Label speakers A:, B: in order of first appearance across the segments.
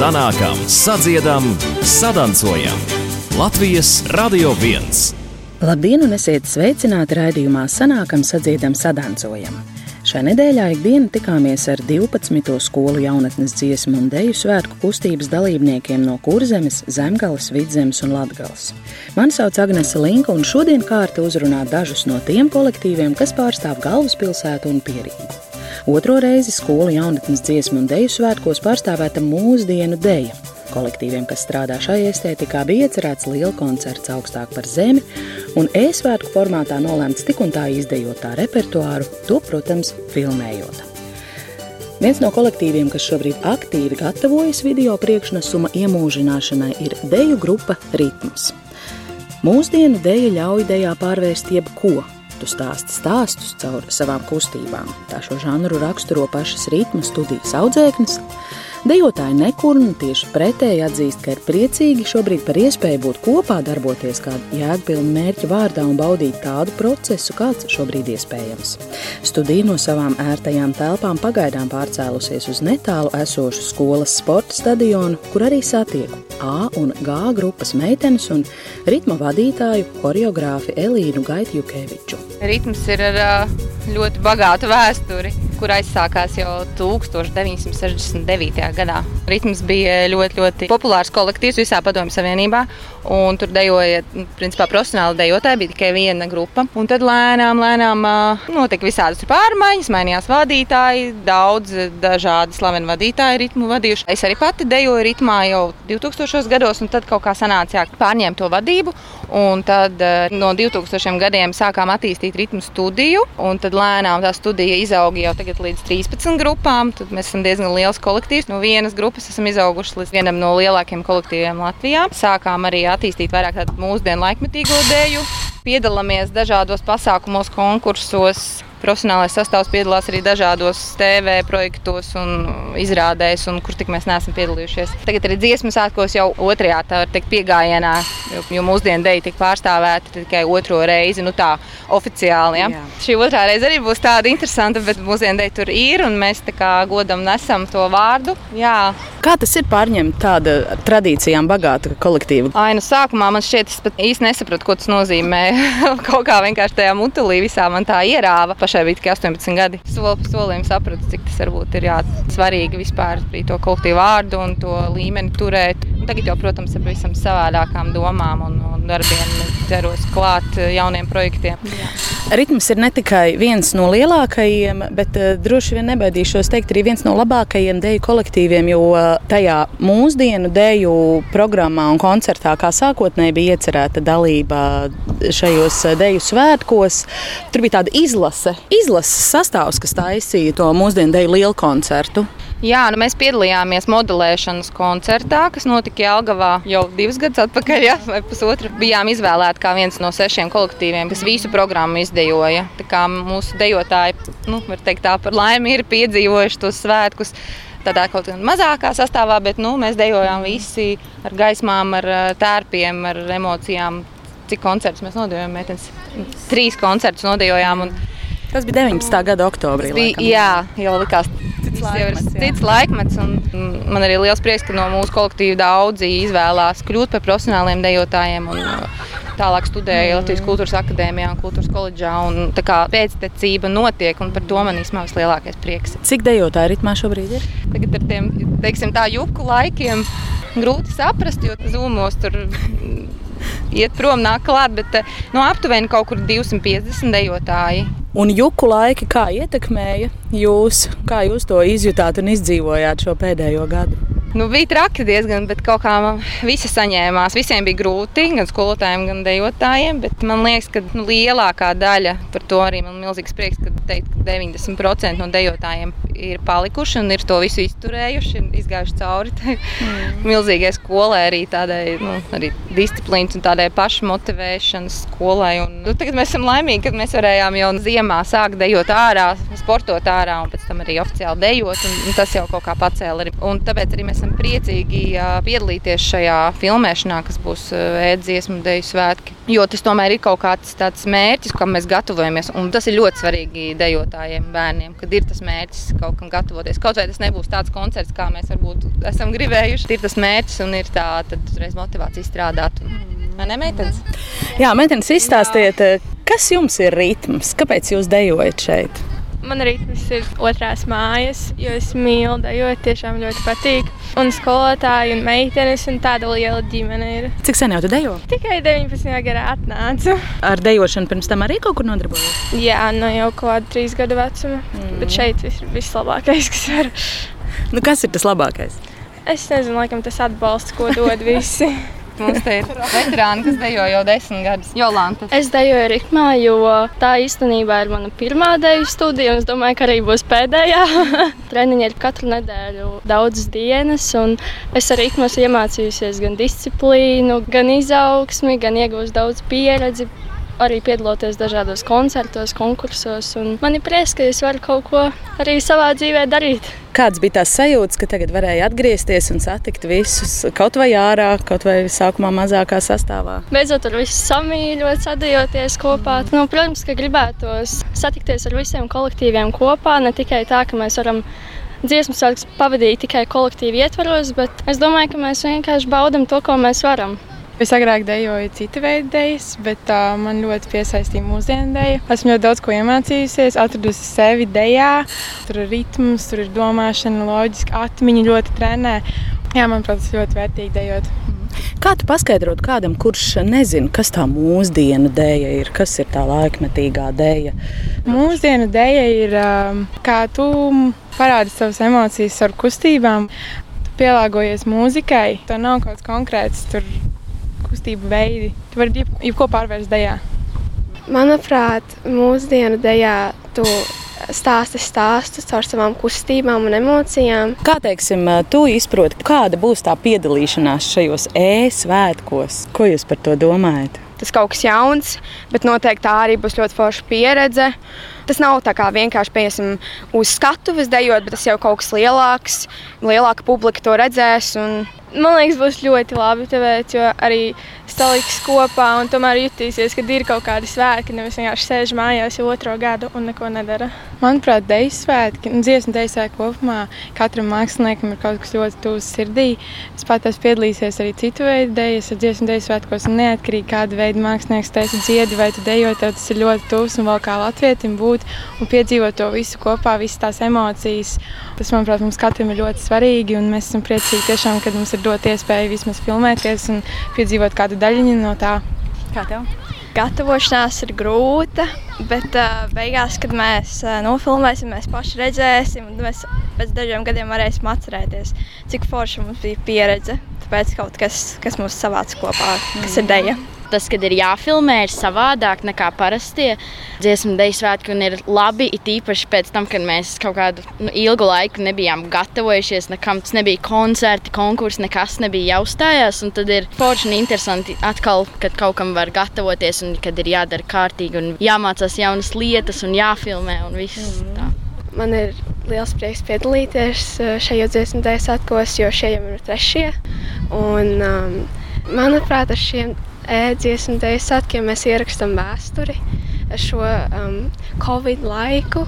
A: sanākam, sadziedam, sadancojam. Latvijas Radio 1.
B: Labdien, un esiet sveicināti raidījumā Sanākam, sadziedam, sadancojam. Šai nedēļā ikdienu tikāmies ar 12. skolu jaunatnes dziesmu un deju svētku kustības dalībniekiem no Kurzemes, Zemgales, Vidzemes un Latgales. Mani sauc Agnese Linka, un šodien kārta uzrunā dažus no tiem kolektīviem, kas pārstāv galvaspilsētu un Pierīgu. Otro reizi skolu jaunatnes dziesmu un deju svētkos pārstāvēta mūsdienu deja. Kolektīviem, kas strādā šajā estētikā, bija iecerēts liela koncerts augstāk par zemi, un e-svētku formātā nolēmts tik un tā izdejot tā repertuāru, to, protams, filmējot. Viens no kolektīviem, kas šobrīd aktīvi gatavojas video priekšnesuma iemūžināšanai, ir deju grupa Ritms. Mūsdienu deja ļauj dejā pārvērst jebko. Tu stāsti stāstus caur savām kustībām. Tā šo žanru raksturo pašas ritma studijas audzēknes. Dejotāji nekurna tieši pretēji atzīst, ka ir priecīgi šobrīd par iespēju būt kopā, darboties kāda jēgpilna mērķa vārdā un baudīt tādu procesu, kāds šobrīd iespējams. Studija no savām ērtajām telpām pagaidām pārcēlusies uz netālu esošu skolas sporta stadionu, kur arī satieku A un G grupas meitenes un ritma vadītāju choreogrāfi Elīnu Gaitjukeviču.
C: Ritms ir ar ļoti bagātu vēsturi, kur aizsākās jau 1969. gadā. Ritms bija ļoti, ļoti populārs kolektīvs visā Padomju Savienībā. Un tur dejoja, principā, profesionāli dejotāji, bija tikai viena grupa. Un tad lēnām, lēnām notika visādas pārmaiņas, mainījās vadītāji, daudz dažādi slaveni vadītāji ritmu vadījuši. Es arī pati dejoju ritmā jau 2000. gados, un tad kaut kā sanāca jā, pārņemt to vadību. Un tad no 2000 gadiem sākām attīstīt ritmu studiju, un tad lēnām tā studija izauga jau līdz 13 grupām. Tad mēs esam diezgan liels kolektīvs. No vienas grupas esam izauguši līdz vienam no lielākajiem kolektīviem Latvijā. Sākām arī attīstīt vairāk tādu mūsdienu laikmetīgo dēļu. Piedalāmies dažādos pasākumos, konkursos. Profesionālais sastāvs piedalās arī dažādos TV projektos un izrādēs, un kur tik mēs neesam piedalījušies. Tagad arī dziesmu sākos jau otrajā teikt, piegājienā, jo, jo mūsdienu dēļ tika pārstāvēta tikai otro reizi, nu tā oficiāli. Ja? Jā. Šī otrā reize arī būs tāda interesanta, bet mūsdienu dēļ tur ir, un mēs tā kā godam nesam to vārdu. Jā.
B: Kā tas ir pārņemt tādu tradīcijām bagātu kolektīvu?
C: Ai, nu sākumā man šķiet, es pat īsti nesapratu, ko tas nozīmē. Kaut kā vienkārši tajā mutulī visā man tā ierāva. Pašai bija tikai 18 gadi. Soli pa solim sapratu, cik tas varbūt ir jā, svarīgi vispār to kolektīvu vārdu un to līmeni turēt. Un tagad jau, protams, ar visam savādākām domām un, un darbiem ķeros klāt jauniem projektiem. Jā.
B: Ritms ir ne tikai viens no lielākajiem, bet uh, droši vien nebaidīšos teikt arī viens no labākajiem deju kolektīviem, jo uh, tajā mūsdienu deju programmā un koncertā, kā sākotnēji bija iecerēta dalība šajos deju svētkos, tur bija tāda izlase, izlases sastāvs, kas taisīja to mūsdienu deju lielu koncertu.
C: Jā, nu mēs piedalījāmies modelēšanas koncertā, kas notika Jālgavā jau divus gadus atpakaļ, ja, vai pusotru. Bijām izvēlēti kā viens no sešiem kolektīviem, kas visu programmu izdejoja. Tā kā mūsu dejotāji, nu, var teikt tā, par laimi ir piedzīvojuši tos svētkus tādā kaut kādā mazākā sastāvā, bet nu, mēs dejojām visi ar gaismām, ar tērpiem, ar emocijām. Cik koncertus mēs nodejojām? Mētens? Trīs koncertus nodejojām. Un...
B: Tas bija 19. gada oktobrī.
C: Bija, jā, jau likās cits laikmets. Cits laikmets man arī liels prieks, ka no mūsu kolektīva daudzi izvēlās kļūt par profesionāliem dejotājiem. Un, tālāk studēju Latvijas Kultūras Akadēmijā un Kultūras koledžā. Un, tā kā pēctecība notiek, un par to man īstenībā vislielākais prieks.
B: Cik dejotāji ritmā šobrīd ir?
C: Tagad ar tiem, teiksim, tā juku laikiem grūti saprast, jo zūmos tur iet prom, nāk klāt, bet no aptuveni kaut kur 250 dejotāji.
B: Un juku laiki kā ietekmēja jūs, kā jūs to izjutāt un izdzīvojāt šo pēdējo gadu?
C: Nu, bija traki diezgan, bet kaut kā visi saņēmās. Visiem bija grūti, gan skolotājiem, gan dejotājiem. Bet man liekas, ka nu, lielākā daļa par to arī man ir milzīgs prieks, ka, teikt, ka 90% no dejotājiem ir palikuši un ir to visu izturējuši, ir izgājuši cauri mm. milzīgai skolai, arī tādai nu, arī disciplīnas un tādai pašmotivēšanas skolai. Un, nu, tagad mēs esam laimīgi, ka mēs varējām jau ziemā sākt dejot ārā, sportot ārā un pēc tam arī oficiāli dejot. Un, un tas jau kaut kā pacēla. Arī. Un tāpēc arī mēs esam priecīgi piedalīties šajā filmēšanā, kas būs ēdziesmu deju svētki. Jo tas tomēr ir kaut kāds tāds mērķis, kam mēs gatavojamies. Un tas ir ļoti svarīgi dejotājiem, bērniem, kad ir tas mērķis kaut kam gatavoties. Kaut vai tas nebūs tāds koncerts, kā mēs varbūt esam gribējuši. Ir tas mērķis un ir tā motivācija strādāt. Vai ne, meitenes?
B: Jā, meitenes, izstāstiet, kas jums ir ritms? Kāpēc jūs dejojat šeit?
D: Man ritms ir otrās mājas, jo es mīlu dejot, tiešām ļoti patīk. Un skolotāji un meitenes un tāda liela ģimene ir.
B: Cik sen jau tu dejo?
D: Tikai 19. gadā atnācu.
B: Ar dejošanu pirms tam arī kaut kur nodarbojies?
D: Jā, no nu jau kaut kāda trīs gadu vecuma. Mm. Bet šeit viss ir vislabākais, kas var.
B: Nu, kas ir tas labākais?
D: Es nezinu, laikam tas atbalsts, ko dod visi.
C: Mums te ir veterāni, kas dejo jau desmit gadus. Jolanta.
D: Es dejoju ritmā, jo tā īstenībā ir mana pirmā deju studija, un es domāju, ka arī būs pēdējā. Treniņi ir katru nedēļu daudzas dienas, un es ar ritmu esmu iemācījusies gan disciplīnu, gan izaugsmi, gan iegūst daudz pieredzi arī piedaloties dažādos koncertos, konkursos. Man ir prieks, ka es varu kaut ko arī savā dzīvē darīt.
B: Kāds bija tās sajūtas, ka tagad varēja atgriezties un satikt visus kaut vai ārā, kaut vai sākumā mazākā sastāvā?
D: Beidzot, ar visu samīļot, sadarbojoties kopā. Nu, protams, ka gribētos satikties ar visiem kolektīviem kopā, ne tikai tā, ka mēs varam dziesmu svētkus pavadīt tikai kolektīvi ietvaros, bet es domāju, ka mēs vienkārši baudām to, ko mēs varam.
E: Es agrāk dejoju citu veidu dēļas, bet uh, man ļoti piesaistīja mūsdienu dēļa. Esmu ļoti daudz ko iemācījusies, atradusi sevi dēļā. Tur ir ritms, tur ir domāšana, loģiska atmiņa ļoti trenē. Jā, manuprāt, tas ļoti vērtīgi dejot.
B: Kā tu paskaidrotu kādam, kurš nezina, kas tā mūsdienu dēļa ir, kas ir tā laikmetīgā dēļa?
E: Mūsdienu dēļa ir kā tu parādi savas emocijas ar kustībām, pielāgojies mūzikai. Tā nav kaut kas konkrēts. Tur kustību veidi. Tu vari jebko pārvērst dejā.
D: Manuprāt, mūsdienu dejā tu stāsti stāstus caur savām kustībām un emocijām.
B: Kā teiksim, tu izproti, kāda būs tā piedalīšanās šajos e-svētkos? Ko jūs par to domājat?
D: Tas kaut kas jauns, bet noteikti tā arī būs ļoti forša pieredze. Tas nav tā kā vienkārši piesim uz skatuves dejot, bet tas jau kaut kas lielāks. Lielāka publika to redzēs. Un Man liekas, būs ļoti labi, tāpēc, jo arī saliks kopā un tomēr jutīsies, ka ir kaut kādi svētki. Nevis vienkārši sēž mājās jau otro gadu un neko nedara.
E: Manuprāt, deju svētki, nu, dziesmu deju svētki kopumā katram māksliniekam ir kaut kas ļoti tuvs sirdī. Es pat esmu piedalījies arī citu veidu dejas, ar dziesmu deju svētkos. Neatkarīgi kāda veida mākslinieks taisa dziedi vai tu dejo, tev tas ir ļoti tuvs un vēl kā latvietim būt un piedzīvot to visu kopā, visas tās emocijas. Tas, manuprāt, mums katram ir ļoti svarīgi un mēs esam priecīgi tiešām, kad mums ir dot iespēju vismaz filmēties un piedzīvot kādu daļiņu no tā.
B: Kā tev?
D: Gatavošanās ir grūta, bet uh, beigās, kad mēs uh, nofilmēsim, mēs paši redzēsim, un mēs pēc dažiem gadiem varēsim atcerēties, cik forša mums bija pieredze. Tāpēc kaut kas, kas mūs savāca kopā, kas ir deja. Mm
F: tas, kad ir jāfilmē, ir savādāk nekā parastie dziesmu dēļu svētki. Un ir labi, it īpaši pēc tam, kad mēs kaut kādu nu, ilgu laiku nebijām gatavojušies, nekam tas nebija koncerti, konkursi, nekas nebija jāuzstājās. Tad ir forši un interesanti atkal, kad kaut kam var gatavoties un kad ir jādara kārtīgi un jāmācās jaunas lietas un jāfilmē un viss. Mm. Tā.
D: Man ir liels prieks piedalīties eh, šajos dziesmu dēļu svētkos, jo šie jau ir trešie. Un, um, manuprāt, ar šiem dziesmu dēļ svētkiem mēs ierakstām vēsturi šo um, Covid laiku.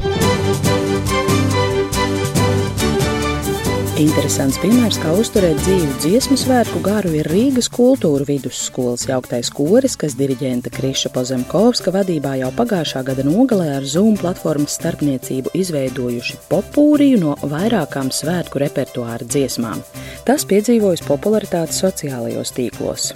B: Interesants piemērs, kā uzturēt dzīvu dziesmu svētku garu, ir Rīgas kultūra vidusskolas jauktais koris, kas diriģenta Kriša Pozemkovska vadībā jau pagājušā gada nogalē ar Zoom platformas starpniecību izveidojuši popūriju no vairākām svētku repertuāra dziesmām. Tas piedzīvojis popularitāti sociālajos tīklos.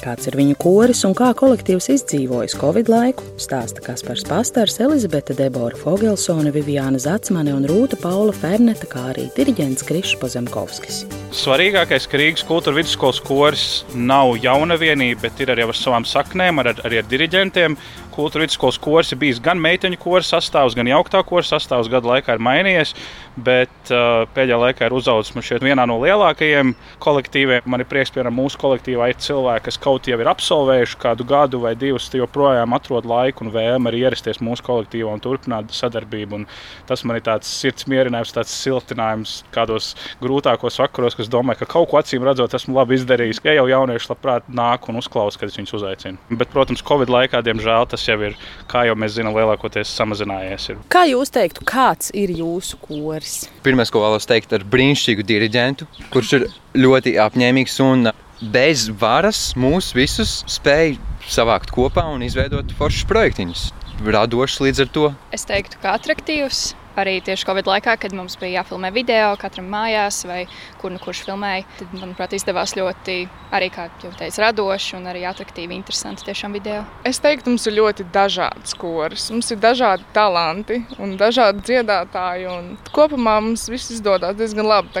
B: Kāds ir viņu koris un kā kolektīvs izdzīvojis Covid laiku, stāsta Kaspars Pastars, Elizabete Debora Fogelsone, Viviāna Zacmane un Rūta Paula Ferneta, kā arī diriģents Krišs Pozemkovskis.
G: Svarīgākais, ka Rīgas kultūra vidusskolas koris nav jauna vienība, bet ir arī ar savām saknēm, ar, arī ar diriģentiem. Kultūra vidusskolas kurs ir bijis gan meiteņu kursa sastāvs, gan jauktā kursa sastāvs. Gadu laikā ir mainījies, bet uh, pēdējā laikā ir uzaugusi man šeit vienā no lielākajiem kolektīviem. Man ir prieks, piemēram, mūsu kolektīvā ir cilvēki, kas kaut jau ir absolvējuši kādu gadu vai divus, joprojām atrod laiku un vēlmi arī ierasties mūsu kolektīvā un turpināt sadarbību. Un tas man ir tāds sirds mierinājums, tāds siltinājums kādos grūtākos vakaros, kas domāju, ka kaut ko acīm redzot, esmu labi izdarījis. Ja jau jaunieši labprāt nāk un uzklausa, kad es viņus uzaicinu. Bet, protams, Covid laikā, diemžēl, tas jau ir, kā jau mēs zinām, lielākoties samazinājies. Ir.
B: Kā jūs teiktu, kāds ir jūsu koris?
H: Pirmais, ko vēlos teikt, ir brīnišķīgu diriģentu, kurš ir ļoti apņēmīgs un bez varas mūs visus spēj savākt kopā un izveidot foršus projektiņus. Radošs līdz ar to.
I: Es teiktu, ka attraktīvs arī tieši Covid laikā, kad mums bija jāfilmē video katram mājās, vai kur nu kurš filmēja. Tad, manuprāt, izdevās ļoti arī, kā jau teicu, radoši un arī attraktīvi, interesanti tiešām video.
J: Es teiktu, mums ir ļoti dažādas koris. Mums ir dažādi talanti un dažādi dziedātāji. Un kopumā mums viss izdodas diezgan labi.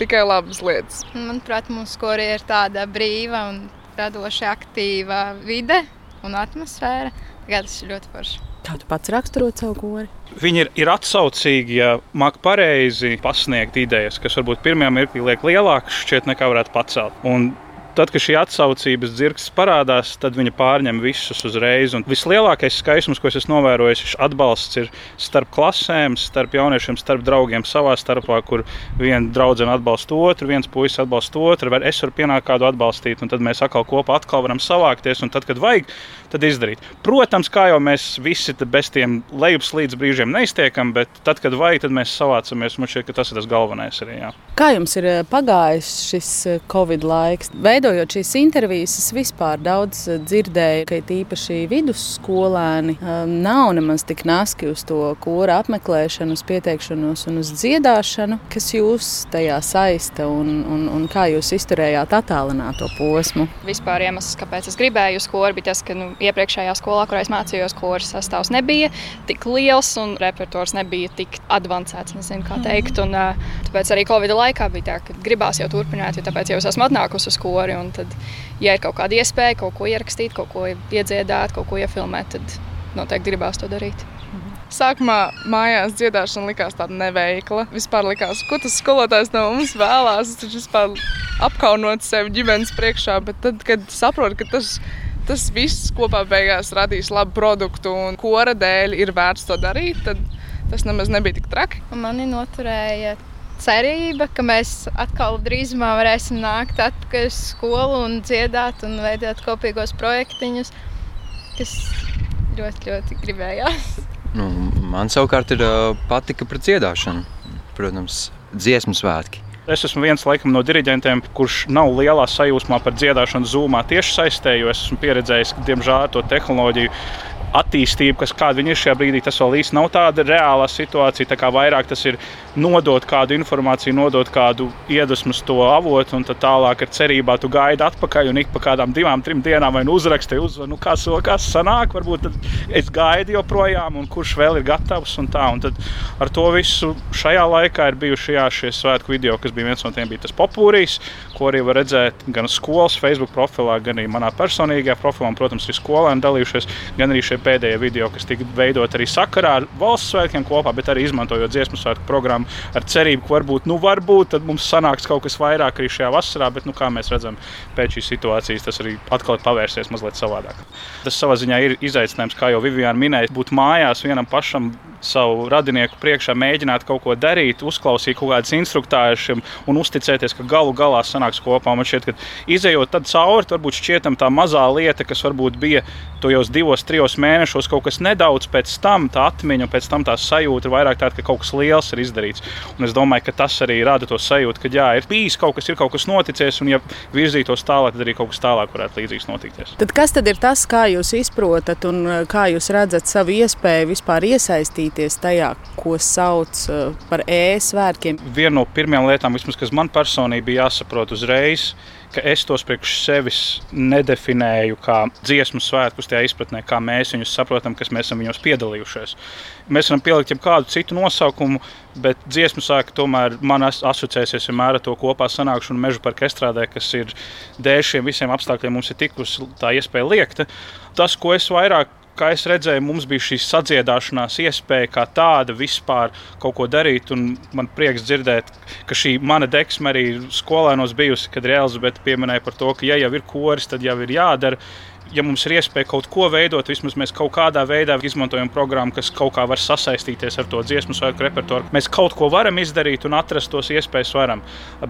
J: Tikai labas lietas.
K: Manuprāt, mūsu korī ir tāda brīva un radoša, aktīva vide un atmosfēra. Tagad tas ir ļoti forši.
B: Kā tu pats raksturot savu kori?
G: Viņi ir, ir atsaucīgi, ja māca pareizi pasniegt idejas, kas varbūt pirmajā mirklī liek lielākas šķiet nekā varētu pacelt. Un Tad, kad šī atsaucības dzirksts parādās, tad viņa pārņem visus uzreiz. Un vislielākais skaistums, ko es esmu novērojis, ir atbalsts ir starp klasēm, starp jauniešiem, starp draugiem savā starpā, kur viena draudzene atbalsta otru, viens puisis atbalsta otru, vai es varu pienākt kādu atbalstīt, un tad mēs atkal kopā atkal varam savākties, un tad, kad vajag, tad izdarīt. Protams, kā jau mēs visi bez tiem lejupslīdes brīžiem neiztiekam, bet tad, kad vajag, tad mēs savācamies. Man šķiet, ka tas ir tas galvenais arī. Jā.
B: Kā jums ir eh, pagājis šis eh, Covid laiks? Veidojot šīs intervijas, es vispār daudz eh, dzirdēju, ka īpaši vidusskolēni nav nemaz tik naski uz to kora apmeklēšanu, uz pieteikšanos un uz dziedāšanu. Kas jūs tajā saista un, un, un kā jūs izturējāt attālināto posmu?
I: Vispār iemesls, kāpēc es gribēju uz koru, bija tas, ka nu, iepriekšējā skolā, kurā es mācījos, koras sastāvs nebija tik liels un repertuārs nebija tik avansēts. Nezinu, kā teikt. Un, tāpēc arī Covid laikā bija tā, ka gribās jau turpināt, jo tāpēc jau es esmu atnākusi uz kori. Tad, ja ir kaut kāda iespēja kaut ko ierakstīt, kaut ko iedziedāt, kaut ko iefilmēt, tad noteikti gribās to darīt.
J: Sākumā mājās dziedāšana likās tāda neveikla. Vispār likās, ko tas skolotājs no mums vēlās. Viņš vispār apkaunot sevi ģimenes priekšā, bet tad, kad saprotu, ka tas ir tas viss kopā beigās radīs labu produktu un kora dēļ ir vērts to darīt, tad tas nemaz nebija tik traki.
K: Mani noturēja cerība, ka mēs atkal drīzumā varēsim nākt atpakaļ uz skolu un dziedāt un veidot kopīgos projektiņus, kas ļoti, ļoti gribējās.
H: Nu, man savukārt ir patika par dziedāšanu. Protams, dziesmu svētki.
G: Es esmu viens laikam, no diriģentiem, kurš nav lielā sajūsmā par dziedāšanu zūmā tieši saistē, jo es esmu pieredzējis, ka diemžēl to tehnoloģiju attīstību, kas kāda ir šajā brīdī, tas vēl īsti nav tāda reāla situācija. Tā kā vairāk tas ir nodot kādu informāciju, nodot kādu iedvesmu to avotu, un tālāk ar cerībā tu gaidi atpakaļ, un ik pa kādām divām, trim dienām vai nu uzraksti, uzvar, nu kas, kas sanāk, varbūt es gaidu joprojām, un kurš vēl ir gatavs. Un tā, un ar to visu šajā laikā ir bijuši jā, šie svētku video, kas bija viens no tiem, bija tas popūrijs, ko arī var redzēt gan skolas Facebook profilā, gan arī manā personīgajā profilā, un, protams, arī skolēni dalījušies, gan arī šie pēdējie video, kas tika veidot arī sakarā ar valsts svētkiem kopā, bet arī izmantojot dziesmu svētku programmu ar cerību, ka varbūt, nu, varbūt mums sanāks kaut kas vairāk arī šajā vasarā, bet, nu, kā mēs redzam, pēc šīs situācijas tas arī atkal pavērsies mazliet savādāk. Tas savā ziņā ir izaicinājums, kā jau Viviana minēja, būt mājās vienam pašam savu radinieku priekšā, mēģināt kaut ko darīt, uzklausīt kaut kādas instruktāžas un uzticēties, ka galu galā sanāks kopā. Man šķiet, ka izējot cauri, varbūt šķietam tā mazā lieta, kas varbūt bija tojos divos, trijos mēnešos, kaut kas nedaudz pēc tam, tā atmiņa, pēc tam tā sajūta ir vairāk tāda, ka kaut kas liels ir izdarīts. Un es domāju, ka tas arī rada to sajūtu, ka jā, ir bijis kaut kas, ir kaut kas noticis, un ja virzītos tālāk, tad arī kaut kas tālāk varētu līdzīgs notikties.
B: Tad kas tad ir tas, kā jūs izprotat un kā jūs redzat savu iespēju vispār iesaistīties tajā, ko sauc par e-svētkiem?
G: Viena no pirmajām lietām, vismaz, kas man personīgi bija jāsaprot uzreiz, ka es tos priekš sevis nedefinēju kā dziesmu svētkus, tajā izpratnē, kā mēs viņus saprotam, kas mēs esam viņos piedalījušies. Mēs varam pielikt jebkādu citu nosaukumu, bet dziesmu svētki tomēr man asociēsies vienmēr ar to kopā sanākšanu meža parka estrādē, kas ir dēļ šiem visiem apstākļiem mums ir tikusi tā iespēja liekta. Tas, ko es vairāk kā es redzēju, mums bija šī sadziedāšanās iespēja kā tāda vispār kaut ko darīt. Man prieks dzirdēt, ka šī mana deksme arī skolēnos bijusi, kad Elizabete pieminēja par to, ka ja jau ir koris, tad jau ir jādara ja mums ir iespēja kaut ko veidot, vismaz mēs kaut kādā veidā izmantojam programmu, kas kaut kā var sasaistīties ar to dziesmu svētku repertuāru. Mēs kaut ko varam izdarīt un atrast tos iespējas varam.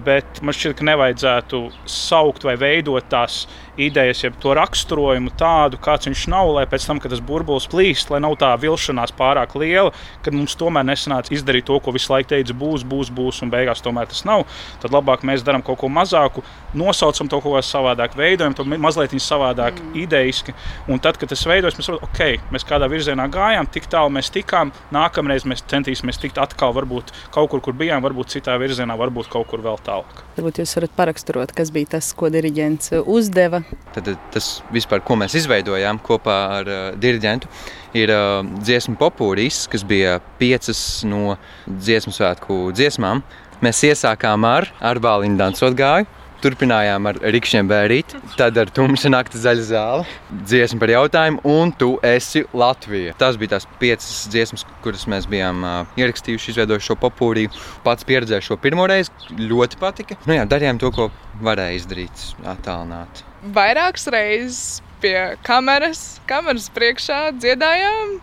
G: Bet man šķiet, ka nevajadzētu saukt vai veidot tās idejas, jeb to raksturojumu tādu, kāds viņš nav, lai pēc tam, kad tas burbulis plīst, lai nav tā vilšanās pārāk liela, kad mums tomēr nesanāca izdarīt to, ko visu laiku teica, būs, būs, būs, un beigās tomēr tas nav. Tad labāk mēs darām kaut ko mazāku, nosaucam to kaut ko savādāk, veidojam to mazliet savādāk, mm. idejiski. Un tad, kad tas veidojas, mēs saprotam, ok, mēs kādā virzienā gājām, tik tālu mēs tikām. Nākamreiz mēs centīsimies tikt atkal, varbūt kaut kur, kur bijām, varbūt citā virzienā, varbūt kaut kur vēl tālāk.
B: Varbūt jūs varat paraksturot, kas bija tas, ko diriģents uzdeva
H: Tad tas vispār, ko mēs izveidojām kopā ar uh, diriģentu, ir uh, dziesmu popūris, kas bija piecas no dziesmu svētku dziesmām. Mēs iesākām ar Arbāliņu dansot gāju, Turpinājām ar rīkšķiem bērīt, tad ar tumšu nakti zaļa zāle, dziesmu par jautājumu, un tu esi Latvija. Tas bija tās piecas dziesmas, kuras mēs bijām uh, ierakstījuši, izveidojuši šo popūriju. Pats pieredzēju šo pirmo reizi, ļoti patika. Nu jā, darījām to, ko varēja izdarīt, attālināt.
J: Vairākas reizes pie kameras, kameras priekšā dziedājām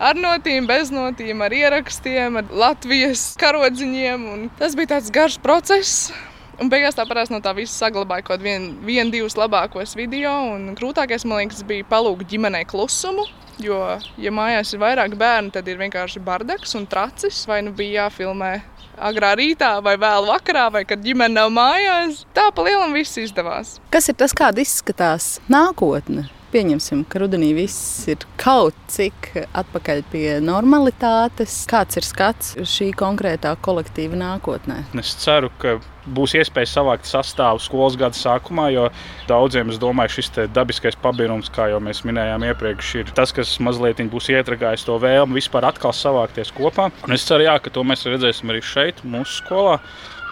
J: ar notīm, bez notīm, ar ierakstiem, ar Latvijas karodziņiem. Un tas bija tāds garš process. Un beigās tā parasti no tā visa saglabāja kaut vienu, vien, divus labākos video. Grūtākais, man liekas, bija palūgt ģimenei klusumu. Jo, ja mājās ir vairāk bērnu, tad ir vienkārši bardaks un tracis. Vai nu bija jāfilmē agrā rītā, vai vēl vakarā, vai kad ģimene nav mājās. Tā pa lielam viss izdevās.
B: Kas ir tas, kāda izskatās nākotne? Pieņemsim, ka rudenī viss ir kaut cik atpakaļ pie normalitātes. Kāds ir skats šī konkrētā kolektīva nākotnē?
G: Es ceru, ka būs iespēja savākt sastāvu skolas gada sākumā, jo daudziem, es domāju, šis dabiskais pabirums, kā jau mēs minējām iepriekš, ir tas, kas mazliet būs ietragājis to vēlmu vispār atkal savākties kopā. Un es ceru, jā, ka to mēs redzēsim arī šeit, mūsu skolā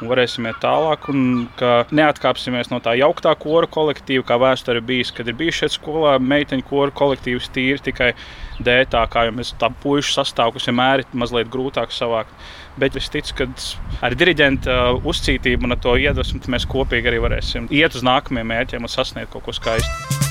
G: un varēsim iet tālāk. Un neatkāpsimies no tā jauktā kora kolektīva, kā vēsture bijis, kad ir bijis šeit skolā meiteņu kora kolektīvs tīri tikai dētā, kā jau mēs tā puišu sastāvu, kas vienmēr ir mazliet grūtāk savākt. Bet es ticu, ka ar diriģenta uzcītību un to iedvesmu mēs kopīgi arī varēsim iet uz nākamajiem mērķiem un sasniegt kaut ko skaistu.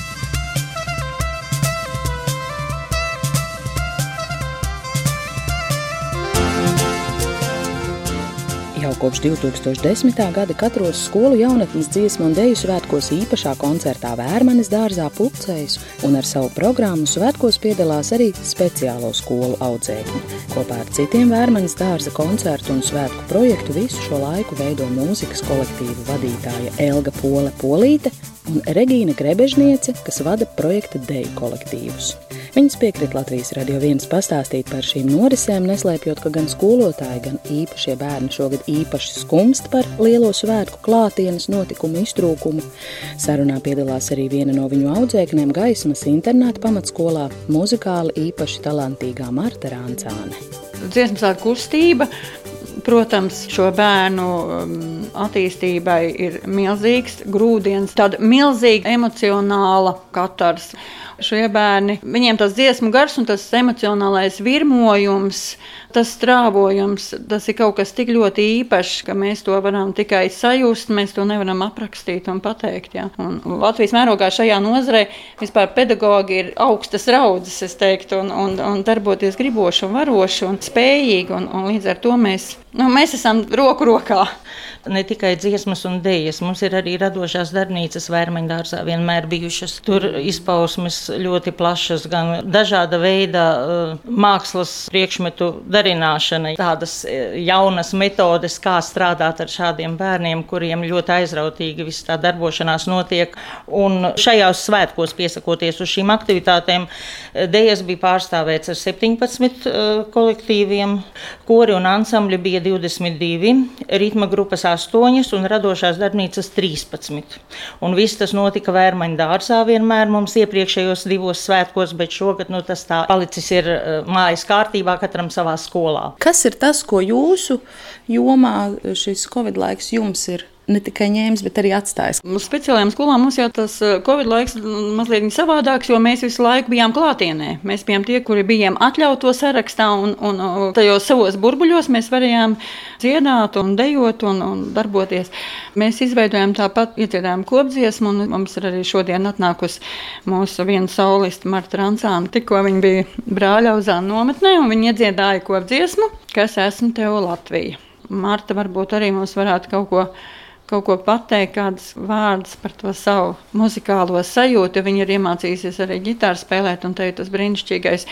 B: Jau kopš 2010. gada katros skolu jaunatnes dziesmu un deju svētkos īpašā koncertā Vērmanis dārzā pulcējas, un ar savu programmu svētkos piedalās arī speciālo skolu audzēkņi. Kopā ar citiem Vērmanis dārza koncertu un svētku projektu visu šo laiku veido mūzikas kolektīvu vadītāja Elga Pole Polīte un Regīna Grebežniece, kas vada projekta deju kolektīvus. Viņas piekrīt Latvijas radio viens pastāstīt par šīm norisēm, neslēpjot, ka gan skolotāji, gan īpašie bērni šogad īpaši skumst par lielo svētku klātienes notikumu iztrūkumu. Sarunā piedalās arī viena no viņu audzēknēm gaismas internāta pamatskolā, muzikāli īpaši talantīgā Marta Rāncāne.
L: Dziesmas svētku kustība Protams, šo bērnu um, attīstībai ir milzīgs grūdienis, tāda milzīga emocionāla katars šie bērni. Viņiem tas dziesmu gars un tas emocionālais virmojums, tas strāvojums, tas ir kaut kas tik ļoti īpašs, ka mēs to varam tikai sajust, mēs to nevaram aprakstīt un pateikt. Ja. Un Latvijas mērogā šajā nozarē vispār pedagogi ir augstas raudzes, es teiktu, un, un, un darboties griboši un varoši un spējīgi, un, un līdz ar to mēs, nu, mēs esam roku rokā
M: ne tikai dziesmas un dēļas. Mums ir arī radošās darbnīcas vērmaņdārzā vienmēr bijušas. Tur izpausmes ļoti plašas, gan dažāda veida uh, mākslas priekšmetu darināšana, tādas uh, jaunas metodes, kā strādāt ar šādiem bērniem, kuriem ļoti aizrautīgi viss tā darbošanās notiek. Un šajās svētkos piesakoties uz šīm aktivitātēm, dēļas bija pārstāvēts ar 17 uh, kolektīviem, kori un ansambļi bija 22, ritma grupas 8 un radošās darbnīcas 13. Un viss tas notika Vērmaņa dārzā vienmēr mums iepriekšējos divos svētkos, bet šogad nu, tas tā palicis ir eh, mājas kārtībā katram savā skolā.
B: Kas ir tas, ko jūsu jomā šis Covid laiks jums ir ne tikai ņēmis, bet arī atstājis.
L: Uz speciālajām skolām mums jau tas eh, Covid laiks mazliet savādāks, jo mēs visu laiku bijām klātienē. Mēs bijām tie, kuri bijām atļautu sarakstā, un, un tajos savos burbuļos mēs varējām dziedāt, un dejot un, un darboties. Mēs izveidojām tāpat, iedziedājām kopdziesmu, un mums ir arī šodien atnākusi mūsu viena soliste Marta Rancāna. Tikko viņa bija brāļauzā nometnē, un viņa iedziedāja kopdziesmu, kas esmu tev Latvija. Marta varbūt arī mums varētu kaut ko kaut ko pateikt, kādus vārdus par to savu muzikālo sajūtu. Viņa ir iemācījusies arī ģitāru spēlēt, un te ir tas brīnišķīgais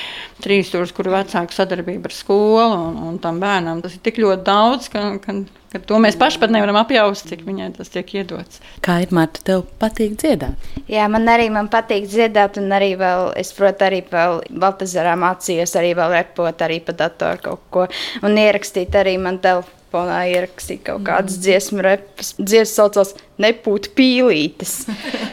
L: trīsstūris, kur vecāku sadarbība ar skolu un, un tam bērnam. Tas ir tik ļoti daudz, ka, ka, ka to mēs paši pat nevaram apjaust, cik viņai tas tiek iedots.
B: Kā ir Marta, tev patīk dziedāt?
N: Jā, man arī man patīk dziedāt, un arī vēl, es, protams, arī vēl Baltazarā mācījos, arī vēl repot arī pa datoru kaut ko, un ierakstīt arī man telefonu telefonā ierakstīt kaut kādas mm. dziesmu repas. Dziesmas saucās Nepūt pīlītes.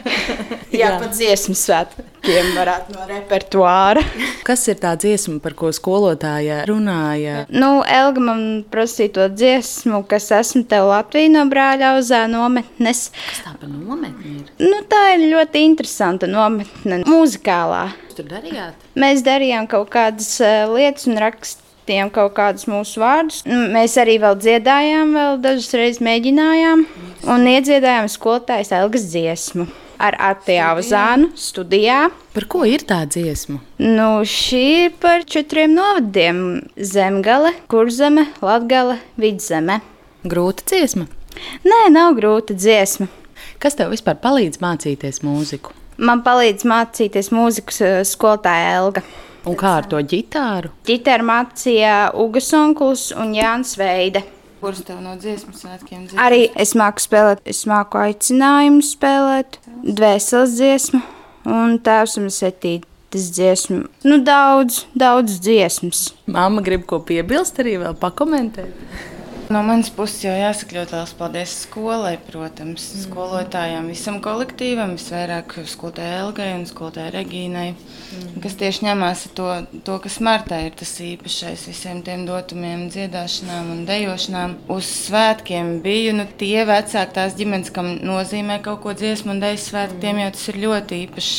N: Jā, Jā. pat dziesmu svētkiem varētu no repertuāra.
B: Kas ir tā dziesma, par ko skolotāja runāja?
N: Nu, Elga man prasīja to dziesmu, kas esmu tev Latvija no brāļa auzā nometnes.
B: Kas tā pa nometni ir?
N: Nu, tā ir ļoti interesanta nometne, muzikālā.
B: Tur darījāt?
N: Mēs darījām kaut kādas uh, lietas un rakstījām tiem kaut kādus mūsu vārdus. Nu, mēs arī vēl dziedājām, vēl dažas reizes mēģinājām un iedziedājām skolotājas Elgas dziesmu. Ar Atēju Zānu studijā.
B: Par ko ir tā dziesma?
N: Nu, šī ir par četriem novadiem - Zemgale, Kurzeme, Latgale, Vidzeme.
B: Grūta dziesma?
N: Nē, nav grūta dziesma.
B: Kas tev vispār palīdz mācīties mūziku?
N: Man palīdz mācīties mūzikas eh, skolotāja Elga.
B: Un kā ar to ģitāru?
N: Ģitāru mācīja Ugas Onkuls un Jānis Veide.
O: Kurš tev no dziesmu svētkiem
N: dziesmas? Arī es māku spēlēt, es māku aicinājumu spēlēt, dvēseles dziesmu un tēvs un setītas dziesmu. Nu, daudz, daudz dziesmas.
B: Māma grib ko piebilst, arī vēl pakomentēt.
O: No manas puses jau jāsaka ļoti liels paldies skolai, protams, mm. skolotājām, visam kolektīvam, visvairāk skolotājai Elgai un skolotājai Regīnai, mm. kas tieši ņemās to, to, kas Martā ir tas īpašais visiem tiem dotumiem, dziedāšanām un dejošanām. Uz svētkiem biju nu, tie vecāki, tās ģimenes, kam nozīmē kaut ko dziesmu un dejas svētki, tiem jau tas ir ļoti īpašs,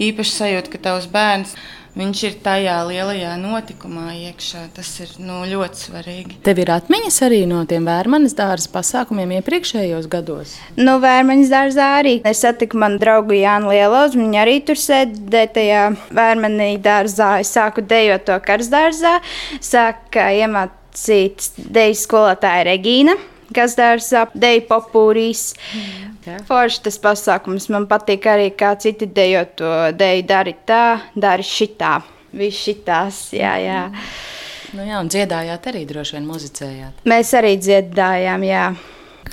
O: īpašs sajūta, ka tavs bērns viņš ir tajā lielajā notikumā iekšā. Tas ir nu, ļoti svarīgi.
B: Tev ir atmiņas arī no tiem vērmanas dārza pasākumiem iepriekšējos gados?
N: Nu, vērmanas dārzā arī. Es satiku manu draugu Jānu Lielozu, viņa arī tur sēdēja tajā vērmanī dārzā. Es sāku dejot to karsdārzā, sāka iemācīt deju skolotāja Regīna kas dārza deju popūrīs. Mm. Forši tas pasākums. Man patīk arī, kā citi dejo to deju. Dari tā, dari šitā. Viss šitās, jā, jā.
B: Nu jā, un dziedājāt arī droši vien muzicējāt.
N: Mēs arī dziedājām, jā.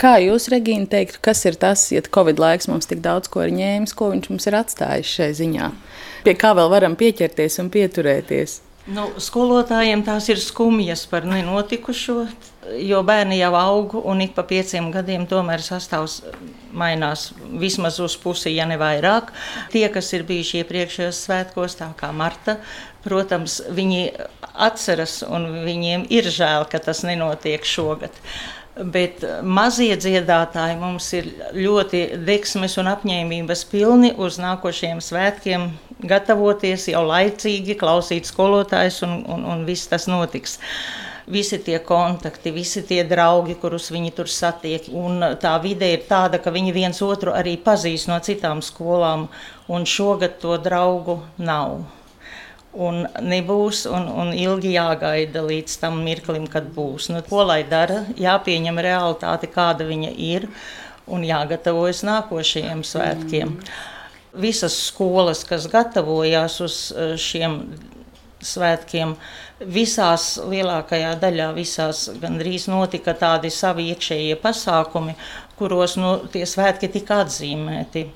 B: Kā jūs, Regīna, teiktu, kas ir tas, ja Covid laiks mums tik daudz ko ir ņēmis, ko viņš mums ir atstājis šai ziņā? Pie kā vēl varam pieķerties un pieturēties?
M: Nu, skolotājiem tās ir skumjas par nenotikušo, jo bērni jau aug un ik pa pieciem gadiem tomēr sastāvs mainās vismaz uz pusi, ja ne vairāk. Tie, kas ir bijuši iepriekšējos svētkos, tā kā Marta, protams, viņi atceras un viņiem ir žēl, ka tas nenotiek šogad. Bet mazie dziedātāji mums ir ļoti deksmes un apņēmības pilni uz nākošajiem svētkiem gatavoties jau laicīgi, klausīt skolotājus, un, un, un viss tas notiks. Visi tie kontakti, visi tie draugi, kurus viņi tur satiek. Un tā vide ir tāda, ka viņi viens otru arī pazīst no citām skolām, un šogad to draugu nav. Un nebūs, un, un ilgi jāgaida līdz tam mirklim, kad būs. Nu, ko lai dara? Jāpieņem realitāte, kāda viņa ir, un jāgatavojas nākošajiem svētkiem. Mm. Visas skolas, kas gatavojās uz eh, šiem svētkiem, visās lielākajā daļā, visās gandrīz notika tādi savi iekšējie pasākumi, kuros nu, tie svētki tika atzīmēti.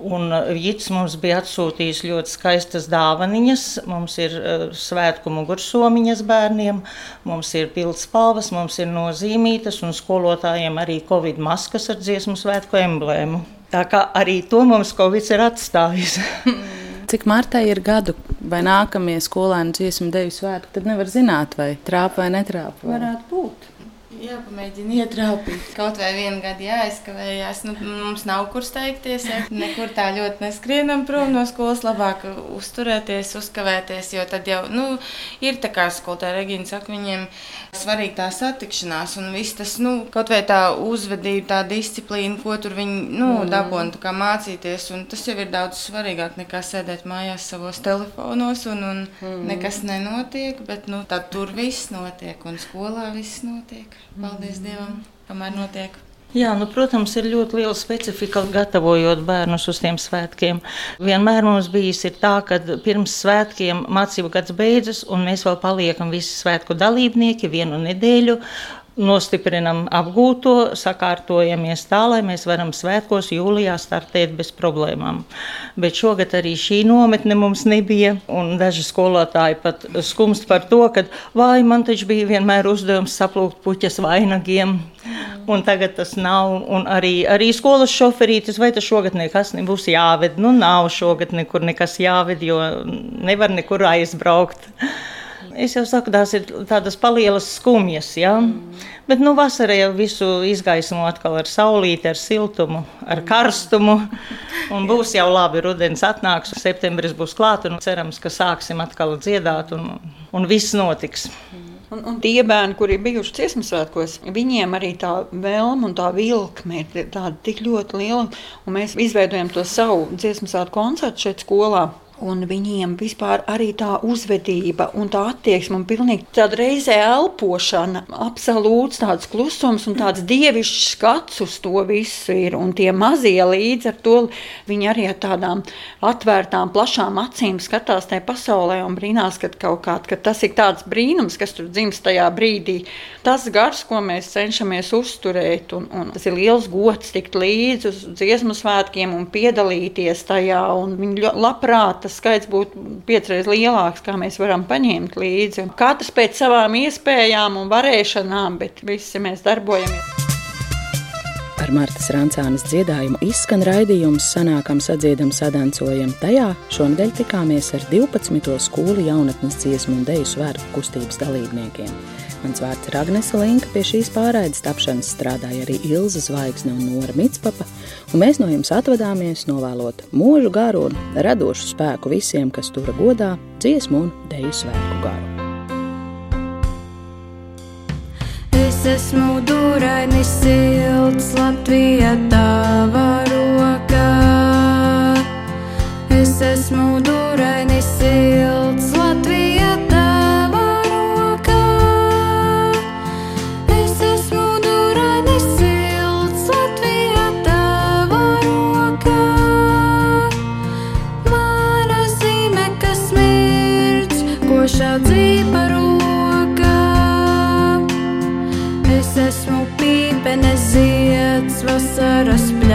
M: Un Jits mums bija atsūtījis ļoti skaistas dāvaniņas. Mums ir uh, svētku mugursomiņas bērniem, mums ir pildspalvas, mums ir nozīmītas un skolotājiem arī covid maskas ar dziesmu svētku emblēmu. Tā kā arī to mums Covid ir atstājis.
B: Cik Martai ir gadu, vai nākamie skolēni dziesmu deju svētki, tad nevar zināt, vai trāpa vai netrāpa.
L: Vai? Varētu būt.
O: Jāpamēģina ietraupīt. Kaut vai vienu gadu jāizkavējās. Nu, mums nav kur steigties. Ja? Nekur tā ļoti neskrienam prom no skolas. Labāk uzturēties, uzkavēties. Jo tad jau nu, ir tā kā skolotāja Regina saka, viņiem svarīga tā satikšanās un viss tas, nu, kaut vai tā uzvedība, tā disciplīna, ko tur viņi nu, mm. dabūna, kā mācīties. Un tas jau ir daudz svarīgāk nekā sēdēt mājās savos telefonos un, un mm. nekas nenotiek. Bet nu, tur viss notiek un skolā viss notiek. Paldies mm. Dievam, kamēr notiek.
M: Jā, nu, protams, ir ļoti liela specifika gatavojot bērnus uz tiem svētkiem. Vienmēr mums bijis tā, ka pirms svētkiem mācību gads beidzas, un mēs vēl paliekam visi svētku dalībnieki vienu nedēļu nostiprinam apgūto, sakārtojamies tā, lai mēs varam svētkos jūlijā startēt bez problēmām. Bet šogad arī šī nometne mums nebija, un daži skolotāji pat skumst par to, ka vai man taču bija vienmēr uzdevums saplūkt puķas vainagiem, un tagad tas nav, un arī, arī skolas šoferītis, vai tas šogad nekas nebūs jāved, nu nav šogad nekur nekas jāved, jo nevar nekur aizbraukt. Es jau saku, tās ir tādas palielas skumjas. Ja? Mm. Bet nu, vasarā jau visu izgaismo atkal ar saulīti, ar siltumu, ar karstumu. Un būs jau labi, rudens atnāks, septembris būs klāts un cerams, ka sāksim atkal dziedāt un, un viss notiks.
L: Un, un tie bērni, kuri ir bijuši dziesmu svētkos, viņiem arī tā vēlme un tā vilkme ir tāda tik ļoti liela. Mēs izveidojam to savu dziesmu svētku koncertu šeit skolā. Un viņiem vispār arī tā uzvedība un tā attieksme, un pilnīgi tāda reizē elpošana, absolūts tāds klusums un tāds dievišķs skats uz to visu ir. Un tie mazie līdz ar to viņi arī ar tādām atvērtām, plašām acīm skatās tajā pasaulē un brīnās, ka kaut kā ka tas ir tāds brīnums, kas tur dzimst tajā brīdī. Tas gars, ko mēs cenšamies uzturēt, un, un tas ir liels gods tikt līdzi uz dziesmu svētkiem un piedalīties tajā, un viņi labprāt tas skaits būtu piecreiz lielāks, kā mēs varam paņemt līdzi. Katrs pēc savām iespējām un varēšanām, bet visi mēs darbojamies.
B: Ar Martas Rančānas dziedājumu izskan raidījums Sanākam sadziedam sadancojam. Tajā šonadēļ tikāmies ar 12. skolu jaunatnes dziesmu un deju svētku kustības dalībniekiem. Mans vārds ir Agnese Linka. Pie šīs pārraides tapšanas strādāja arī Ilza Zvaigzne un Nora Mitspapa. Un mēs no jums atvadāmies novēlot mūžu garu un radošu spēku visiem, kas tura godā dziesmu un deju svētku garu.
P: Es esmu dūrainis silts Latvijā tava roka. Es esmu dūrainis košā dzīva roka. Es esmu pīpene zieds, vasaras pļāvurota.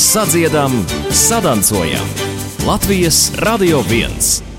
A: Sadziedam, sadancojam. Latvijas Radio 1.